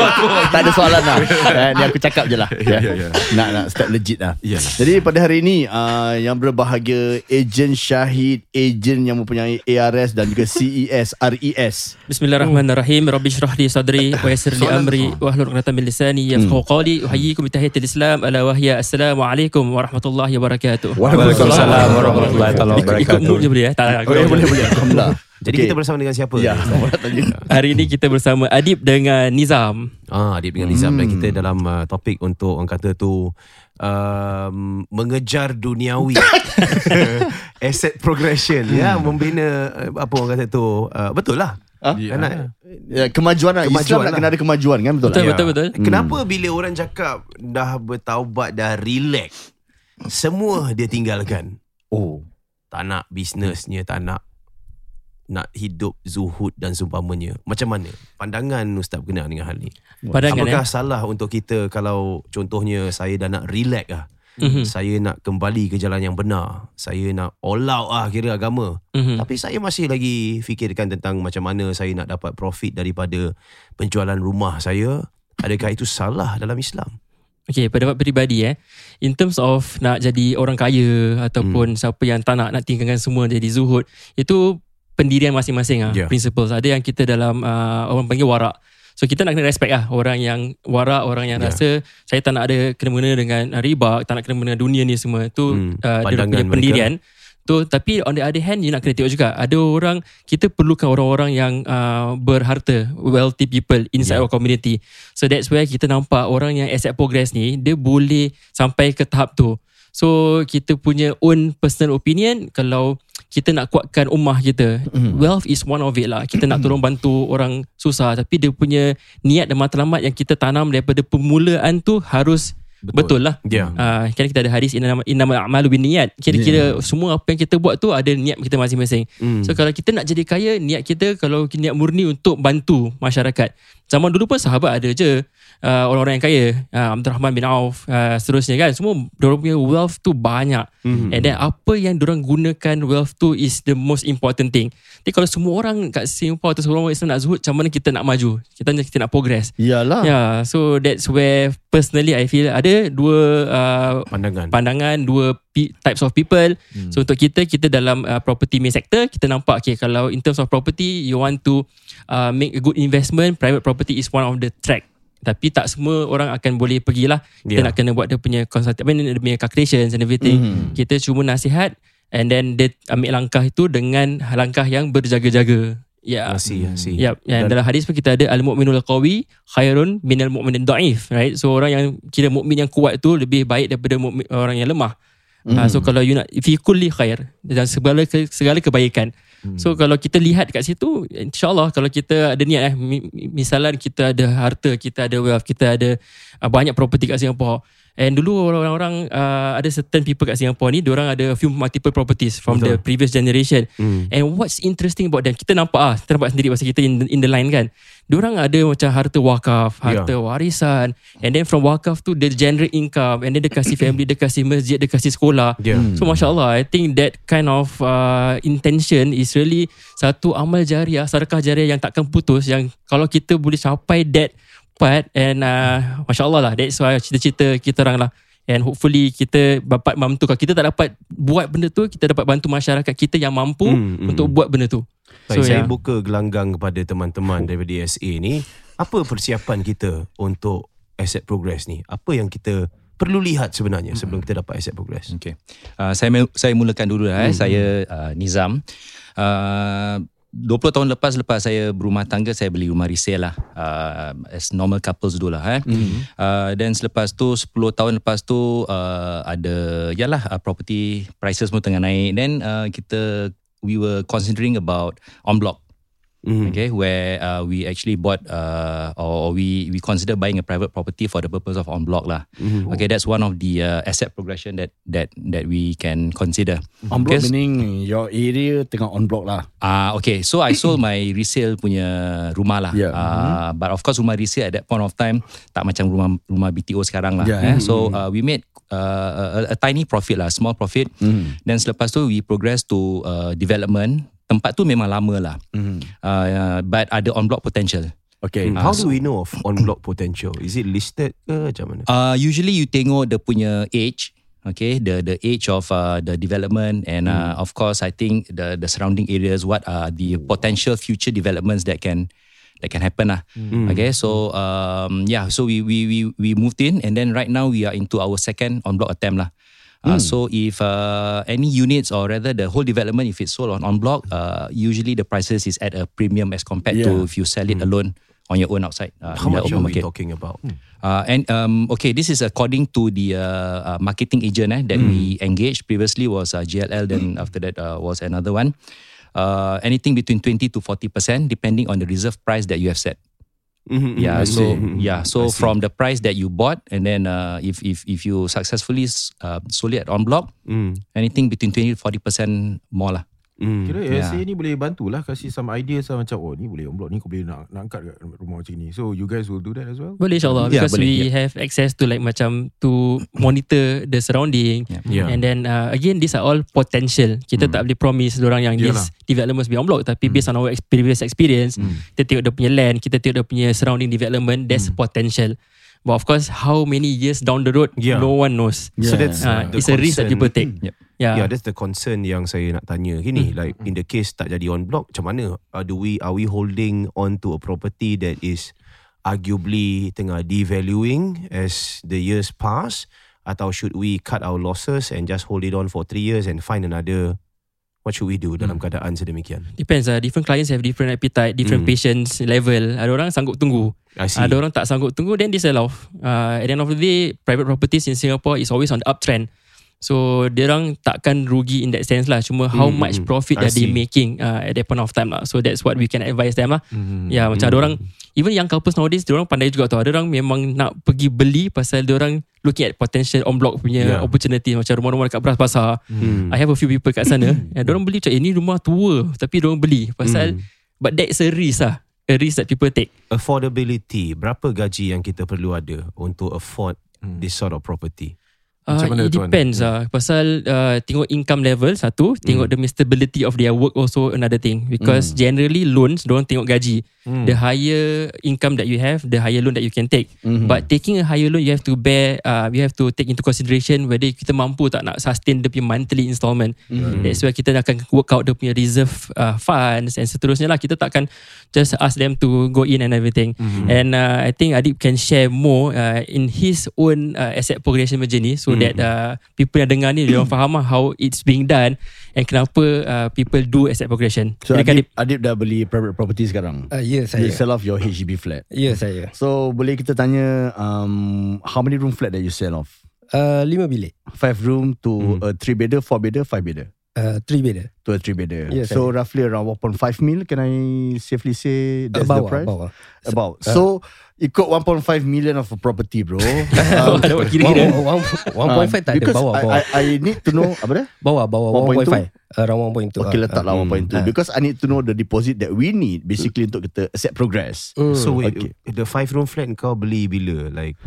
Tak ada soalan lah. Eh, ni aku cakap je lah.
Ya, ya, ya.
Nak nak step legit lah.
Iyalah.
Jadi pada hari ini uh, yang berbahagia ejen Syahid, ejen yang mempunyai ARS dan juga CES, RES.
Bismillahirrahmanirrahim. Rabbi shrah li sadri wa yassir li amri wa hlul 'uqdatam min lisani yafqahu qawli. Uhayyikum bi tahiyatil Islam ala wa hiya assalamualaikum warahmatullahi wabarakatuh.
Waalaikumsalam
warahmatullahi wabarakatuh.
Ikut mood je boleh eh? Tak,
Boleh, boleh, boleh. Alhamdulillah.
Jadi
Okey.
kita bersama dengan siapa?
Ya.
Hari ini kita bersama Adib dengan Nizam.
Ah, Adib dengan Nizam dan kita dalam uh, topik untuk orang kata tu um, mengejar duniawi asset progression ya membina uh, apa orang kata tu uh, betul lah
Ha?
Ya.
Ya, kemajuan lah.
Kemajuan
Islam nak
lah.
kena ada kemajuan kan betul,
Betul,
tak?
betul, betul.
Kenapa bila orang cakap dah bertaubat dah relax semua dia tinggalkan
Oh.
tak nak bisnesnya tak nak nak hidup zuhud dan seumpamanya macam mana? Pandangan ustaz berkenaan dengan hal ni.
Pandangan
apakah
eh.
salah untuk kita kalau contohnya saya dah nak relax ah?
Mhm.
saya nak kembali ke jalan yang benar. Saya nak all out ah kira agama.
Mhm.
tapi saya masih lagi fikirkan tentang macam mana saya nak dapat profit daripada penjualan rumah saya. Adakah itu salah dalam Islam?
Okay, pendapat peribadi eh. In terms of nak jadi orang kaya ataupun siapa yang tak nak nak tinggalkan semua jadi zuhud, itu pendirian masing-masing ah,
Yeah.
principles. Ada yang kita dalam uh, orang panggil warak. So kita nak kena respect lah orang yang warak, orang yang
Yeah.
rasa saya tak nak ada kena-mengena dengan riba, tak nak kena-mengena dunia ni semua. Itu
Hmm,
uh, dia punya
mereka.
pendirian. Tu tapi on the other hand you nak kena tengok juga ada orang kita perlukan orang-orang yang uh, berharta wealthy people inside
Yeah.
our community so that's where kita nampak orang yang asset progress ni dia boleh sampai ke tahap tu so kita punya own personal opinion kalau kita nak kuatkan ummah kita. Wealth is one of it lah. Kita nak tolong bantu orang susah. Tapi dia punya niat dan matlamat yang kita tanam daripada permulaan tu harus betul, betul lah
Ya.
Uh, kan kita ada hadis innamal innamal a'malu binniyat. Kira-kira semua apa yang kita buat tu ada niat kita masing-masing.
Hmm.
So kalau kita nak jadi kaya, niat kita kalau niat murni untuk bantu masyarakat. Zaman dulu pun sahabat ada je uh, orang-orang yang kaya. Uh, Abdul Rahman bin Auf, uh, seterusnya kan. Semua diorang punya wealth tu banyak.
Mhm.
And then apa yang diorang gunakan wealth tu is the most important thing. Jadi kalau semua orang kat Singapore atau semua orang Islam nak zuhud, macam mana kita nak maju? Kita kita nak progress.
Iyalah.
Yeah, so that's where personally I feel ada dua uh,
pandangan
pandangan dua pe- types of people. Hmm. So untuk kita kita dalam uh, property main sector kita nampak okay kalau in terms of property you want to uh, make a good investment private property is one of the track. Tapi tak semua orang akan boleh pergilah. Kita
Yeah.
nak kena buat dia punya consult, I mean, dia punya calculations and everything.
Mhm.
Kita cuma nasihat and then dia ambil langkah itu dengan langkah yang berjaga-jaga. Ya. Yeah.
Nasi, nasi.
Yep. Yang
Dan-
dalam hadis pun kita ada al-mu'minul qawi khairun minal mu'minin dhaif, right? So orang yang kira mukmin yang kuat tu lebih baik daripada mukmin orang yang lemah. Mm. Uh, so kalau you nak fi kulli khair dan segala ke, segala kebaikan. Mm. So kalau kita lihat kat situ insyaallah kalau kita ada niat eh mi- misalan kita ada harta, kita ada wealth, kita ada uh, banyak property kat Singapore. And dulu orang-orang uh, ada certain people kat Singapore ni, orang ada few multiple properties from
Betul.
the previous generation.
Hmm.
And what's interesting about them Kita nampak ah, Kita nampak sendiri Masa kita in, the- in the line kan Diorang ada macam harta wakaf Harta
Ya.
warisan And then from wakaf tu Dia generate income And then dia kasih family Dia kasih masjid Dia kasih sekolah
Ya.
So Masya Allah I think that kind of uh, Intention Is really Satu amal jariah Sedekah jariah yang takkan putus Yang kalau kita boleh capai that part And uh, Masya Allah lah That's why cita-cita kita orang lah And hopefully kita dapat bantu Kalau kita tak dapat buat benda tu Kita dapat bantu masyarakat kita yang mampu
Hmm, hmm.
Untuk buat benda tu
Baik,
So,
saya
ya.
buka gelanggang kepada teman-teman daripada DSA ni. Apa persiapan kita untuk asset progress ni? Apa yang kita perlu lihat sebenarnya sebelum kita dapat asset progress?
Okay. Uh, saya saya mulakan dulu lah. Eh. Saya uh, Nizam. Uh, 20 tahun lepas lepas saya berumah tangga saya beli rumah resale lah uh, as normal couples dulu lah eh. Mm-hmm. Uh, dan selepas tu 10 tahun lepas tu uh, ada yalah uh, property prices pun tengah naik then uh, kita we were considering about on block
Hmm.
okay where uh, we actually bought uh, or we we consider buying a private property for the purpose of on block lah
Mhm.
okay that's one of the uh, asset progression that that that we can consider
On block
Because-
meaning your area tengah on block lah.
Ah uh, okay so I sold my resale punya rumah lah
Yeah.
uh, but of course rumah resale at that point of time tak macam rumah rumah BTO sekarang lah
Yeah.
eh? so uh, we made uh, a, a tiny profit lah small profit
Mm.
then selepas tu we progress to uh, development tempat tu memang lama lah.
Mhm.
Uh, but ada on block potential.
Okay.
How do we know of on block potential? Is it listed ke macam mana?
Uh, usually you tengok the punya age, okay, the the age of uh, the development and uh, of course I think the the surrounding areas, what are the potential future developments that can that can happen lah. Okay, so um, yeah, so we we we we moved in and then right now we are into our second on block attempt lah. Uh, So if uh, any units or rather the whole development if it's sold on on block, uh, usually the prices is at a premium as compared to if you sell it alone on your own outside. Uh,
How much are we
market.
talking about?
Uh, and um, okay, this is according to the uh, uh, marketing agent eh, that we engaged previously was uh, GLL. Then after that uh, was another one. Uh, anything between twenty to forty percent, depending on the reserve price that you have set.
Mhm,
Yeah,
I
so
see.
yeah, so from the price that you bought, and then uh, if if if you successfully uh, sold it on block,
Mm,
anything between twenty to forty percent more lah.
Mm.
Kira
Yeah.
SA ni boleh bantulah kasih some ideas lah macam oh ni boleh on block ni kau boleh nak, nak angkat kat rumah macam ni. So you guys will do that as well?
Boleh insyaAllah
Yeah,
because
boleh,
we have access to like macam to monitor the surrounding
Yeah.
Yeah.
and then uh, again these are all potential. Kita tak boleh promise orang yang
Yalah.
this development must be on block tapi based on our previous experience kita tengok dia punya land, kita tengok dia punya surrounding development there's potential. But of course how many years down the road
Yeah.
no one knows.
So that's
Uh,
the
it's a risk that
concern.
people take.
Yep.
Yeah.
Yeah, that's the concern yang saya nak tanya. Gini, like in the case tak jadi on block, macam mana? Uh, do we are we holding on to a property that is arguably tengah devaluing as the years pass, atau should we cut our losses and just hold it on for three years and find another? What should we do dalam keadaan sedemikian?
Depends lah. Different clients have different appetite, different
Mm.
patience level. Ada orang sanggup tunggu. Ada orang tak sanggup tunggu then they sell off. Uh, at the end of the day, private properties in Singapore is always on the uptrend. So dia orang takkan rugi in that sense lah. Cuma how
Mm,
much
mm,
profit
I
that they making uh, at that point of time lah. So that's what we can advise them lah.
Mm,
Ya macam ada orang even young couples nowadays dia orang pandai juga tau. Ada orang memang nak pergi beli pasal dia orang looking at potential on block punya
Yeah.
opportunity macam rumah-rumah dekat Beras Pasar.
Mm.
I have a few people kat sana. and dia orang beli macam eh ni rumah tua tapi dia orang beli pasal
Mm.
but that's a risk lah. A risk that people take.
Affordability, berapa gaji yang kita perlu ada untuk afford this sort of property?
Macam
Uh,
mana
it
tuan?
depends lah Pasal uh, Tengok income level Satu Tengok the stability of their work Also another thing. Because generally loans Diorang tengok gaji. The higher income that you have The higher loan that you can take. But taking a higher loan You have to bear uh, You have to take into consideration Whether kita mampu tak Nak sustain punya monthly installment. That's why kita akan Work out dia punya reserve uh, Funds And seterusnya lah. Kita takkan Just ask them to Go in and everything. And uh, I think Adib can share more uh, In his own uh, Asset progression journey. So that uh, People yang dengar ni Dia orang faham lah How it's being done And kenapa uh, People do asset progression
So
Silakan,
Adib, Adib dah beli private property sekarang.
Uh, ya
You
saya.
sell off your HDB flat.
Ya saya.
So boleh kita tanya um, how many room flat that you sell off?
Uh, lima bilik.
Five room to a three bedder, four bedder, five bedder.
Uh, three bedder.
To a three bedder.
Yes,
so roughly around 1.5 mil. Can I safely say that's
uh,
the price?
bawah.
About. So ikut 1.5 million of a property, bro. um,
kira-kira
One- one- one- 1.5 tak ada
because
bawah,
I,
bawah.
I, I need to know apa dia?
Bawah, bawah
1.2?
1.5. Around 1.2.
Okay,
ah,
letaklah
ah.
1.2
Ah.
because I need to know the deposit that we need basically untuk kita accept progress.
Hmm.
So wait,
okay.
the five room flat kau beli bila? Like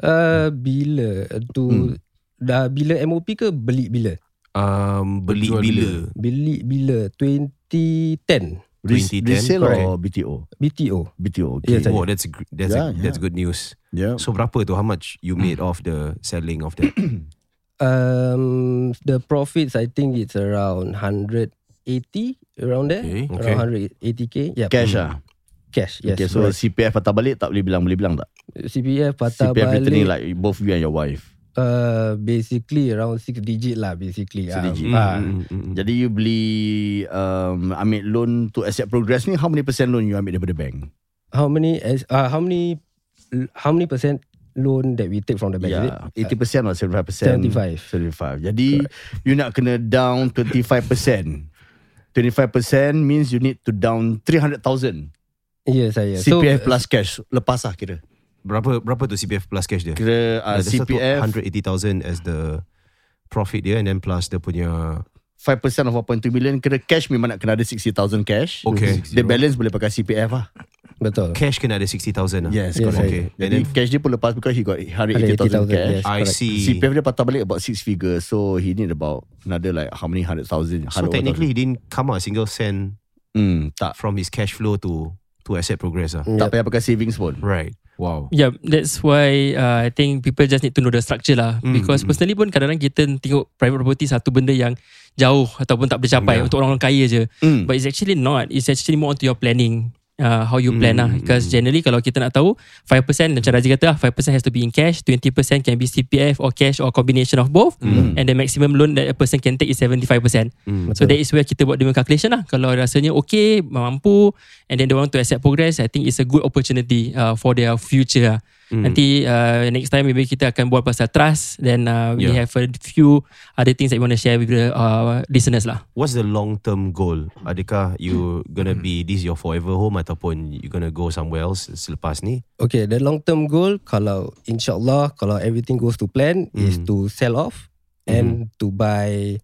Uh, bila tu
Hmm.
dah bila MOP ke beli bila?
um, beli bila?
Beli bila 2010
Res-
2010,
resale
correct.
or BTO?
BTO.
BTO. Okay.
Yes, I-
Oh, that's gr- that's
Yeah,
a, that's
yeah.
good news.
yeah.
So berapa tu? How much you made off the selling of that?
Um, the profits I think it's around 180 around there.
Okay.
Okay.
Around 180k. Yeah.
Cash ah.
Cash. Yes.
okay, so
correct.
CPF patah balik tak boleh bilang boleh bilang tak?
CPF patah
CPF returning
balik.
like both you and your wife.
Uh, basically around 6 digit lah basically.
Six
Ah,
digit.
ah.
Mm, mm, mm.
Jadi you beli um, ambil loan to accept progress ni how many percent loan you ambil daripada bank?
How many as uh, how many how many percent loan that we take from the bank? is it?
Yeah, 80% or 75%? 75.
75.
Jadi you nak kena down 25%. 25% means you need to down 300,000
Ya saya.
CPF plus cash lepas lah kira.
Berapa berapa tu CPF plus cash dia?
Kira uh,
Ada
CPF
180,000 as the profit dia and then plus dia punya
5% of 1.2 million kira cash memang nak kena ada 60,000 cash.
Okay.
The balance boleh pakai CPF lah.
Betul.
cash kena ada 60,000 lah.
Yes,
Yes,
correct.
Okay. And
Jadi
then
cash dia pun lepas because he got 180,000
180,000,
cash.
yes.
I
correct.
see.
CPF dia patah balik about 6 figures. So he need about Another like how many hundred thousand?
So technically he didn't come out a single cent
hmm, tak
from his cash flow to to asset progress ah.
tak payah pakai savings pun.
Right.
Wow.
Yeah, that's why uh, I think people just need to know the structure lah.
Mm,
Because
mm.
personally pun kadang-kadang kita tengok private property satu benda yang jauh ataupun tak boleh capai
Yeah.
untuk orang-orang kaya je.
Hmm.
But it's actually not. It's actually more onto your planning. Uh, how you plan
Mm,
lah Because
mm.
generally Kalau kita nak tahu 5% Macam Razi kata lah 5% has to be in cash 20% can be CPF Or cash Or combination of both
Mm.
And the maximum loan That a person can take Is 75%
Mm.
So that is where kita buat dengan calculation lah. Kalau rasanya okay, mampu, and then they want to accept progress, I think it's a good opportunity uh, for their future. lah.
Mm.
Nanti uh, next time maybe kita akan buat pasal trust, then uh, we
Yeah.
have a few other things that we want to share with the uh, listeners lah.
What's the long term goal? Adakah you gonna be this your forever home ataupun you gonna go somewhere else selepas ni?
Okay, the long term goal kalau insyaAllah kalau everything goes to plan is
Mm.
to sell off and to buy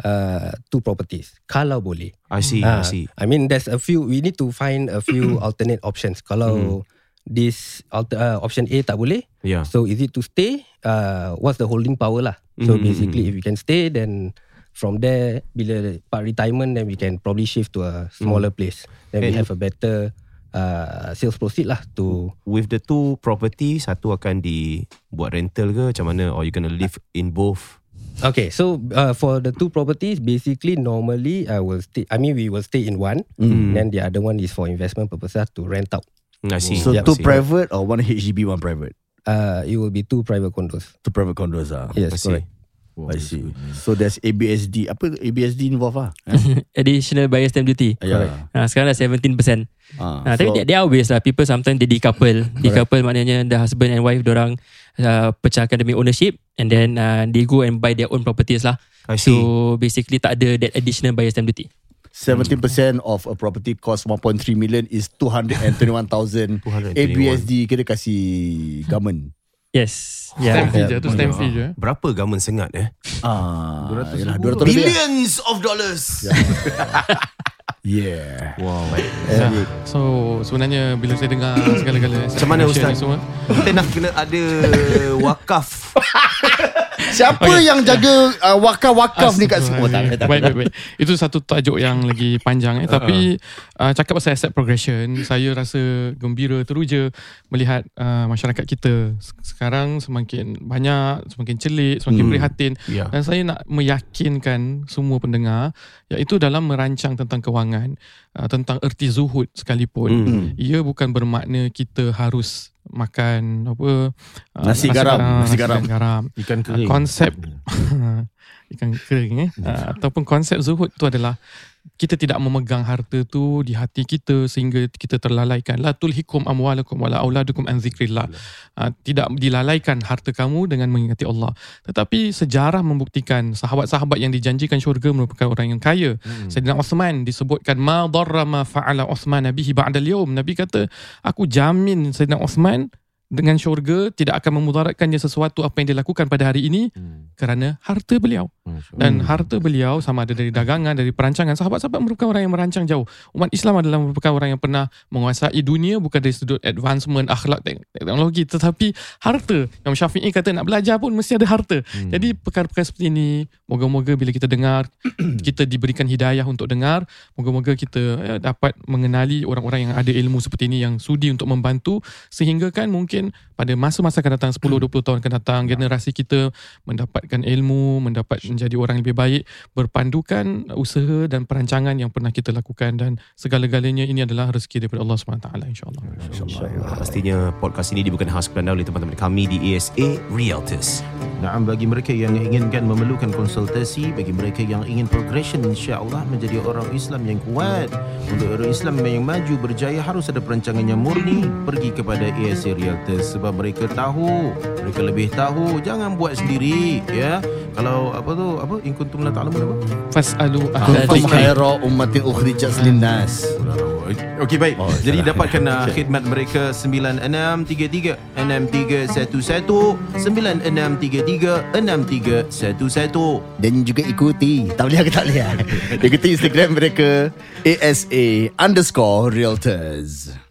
uh, two properties. Kalau boleh.
I see, I
Ah,
see.
I mean there's a few we need to find a few alternate options. Kalau this alter, uh, option A tak boleh,
Yeah.
so is it to stay? Uh, what's the holding power lah? So
Mm, mm,
basically
mm.
if we can stay then from there bila part retirement then we can probably shift to a smaller place. Then we
And-
have a better uh, sales proceed lah to
With the two property, satu akan dibuat rental ke macam mana? Or you gonna live in both?
Okay, so uh, for the two properties, basically normally I will stay. I mean, we will stay in one,
Mm.
then the other one is for investment purposes to rent out.
I see.
So
I
two
see.
private or one HDB, one private?
Uh, it will be two private condos.
Two private condos ah.
Yes,
I see.
correct.
Wow,
I
that's
see.
good.
So there's ABSD. Apa ABSD involved ah? Eh?
Additional buyer stamp duty.
Yeah.
Uh, sekarang dah 17%.
Ah,
Uh, tapi
so-
there are ways lah. People sometimes they decouple. Decouple maknanya the husband and wife orang uh, pecahkan demi ownership and then uh, they go and buy their own properties lah.
I see.
So basically tak ada that additional buyer stamp duty.
17% of a property cost 1.3 million is 221,000
221.
ABSD kita kasih government.
Yes.
Stamp
Yeah.
fee je Tu stamp fee je
Berapa government sengat eh?
Ah,
200
yalah,
ribu.
200 lebih.
Billions of dollars.
Yeah.
Wow.
Ya. So sebenarnya Bila saya dengar Segala-gala
Macam mana Ustaz?
semua,
Kita nak kena ada wakaf.
Siapa
Okay.
yang jaga uh, wakaf-wakaf ni kat semua? Tak, tak,
Baik, baik, baik. Itu satu tajuk yang lagi panjang. Eh. Tapi uh, cakap pasal asset progression, saya rasa gembira teruja melihat uh, masyarakat kita sekarang semakin banyak, semakin celik, semakin
Hmm.
prihatin.
Ya.
Dan saya nak meyakinkan semua pendengar, iaitu dalam merancang tentang kewangan, uh, tentang erti zuhud sekalipun,
Hmm.
ia bukan bermakna kita harus makan apa uh,
Nasi garam,
ah,
nasi garam.
garam.
Ikan kering.
konsep ikan kering eh uh, ataupun konsep zuhud tu adalah kita tidak memegang harta tu di hati kita sehingga kita terlalaikan. La tulhikum amwalakum wala auladukum an zikrillah. Uh, tidak dilalaikan harta kamu dengan mengingati Allah. Tetapi sejarah membuktikan sahabat-sahabat yang dijanjikan syurga merupakan orang yang kaya. Hmm. Sayyidina Uthman disebutkan ma darra ma fa'ala Uthman bihi ba'da al-yawm Nabi kata aku jamin Sayyidina Uthman dengan syurga tidak akan memudaratkan dia sesuatu apa yang dia lakukan pada hari ini
Hmm.
kerana harta beliau.
Masya
dan harta beliau sama ada dari dagangan dari perancangan. Sahabat-sahabat merupakan orang yang merancang jauh. Umat Islam adalah merupakan orang yang pernah menguasai dunia bukan dari sudut advancement akhlak tek- teknologi. Tetapi harta. Yang Syafi'i kata nak belajar pun mesti ada harta.
Hmm.
jadi perkara-perkara seperti ini moga-moga bila kita dengar kita diberikan hidayah untuk dengar moga-moga kita ya, dapat mengenali orang-orang yang ada ilmu seperti ini yang sudi untuk membantu sehingga kan mungkin pada masa-masa akan datang 10 20 tahun akan datang generasi kita mendapatkan ilmu mendapat menjadi orang lebih baik berpandukan usaha dan perancangan yang pernah kita lakukan dan segala-galanya ini adalah rezeki daripada Allah SWT insyaAllah.
Pastinya podcast ini dibuatkan khas kepada oleh teman-teman kami di ASA Realtors.
Nah, bagi mereka yang inginkan memerlukan konsultasi, bagi mereka yang ingin progression insya-Allah menjadi orang Islam yang kuat, untuk orang Islam yang maju berjaya harus ada perancangan yang murni, pergi kepada ASA Realtors sebab mereka tahu, mereka lebih tahu, jangan buat sendiri ya. Kalau apa tu, apa in kuntum la ta'lamun apa?
fas'alu ahla dzikri.
khaira ummatin ukhrijat linnas.
Okey baik.
Oh,
Jadi
salah.
dapatkan uh, khidmat mereka 9633 6311 9633 6311.
Dan juga ikuti Tak boleh ke tak boleh Ikuti Instagram mereka ASA underscore realtors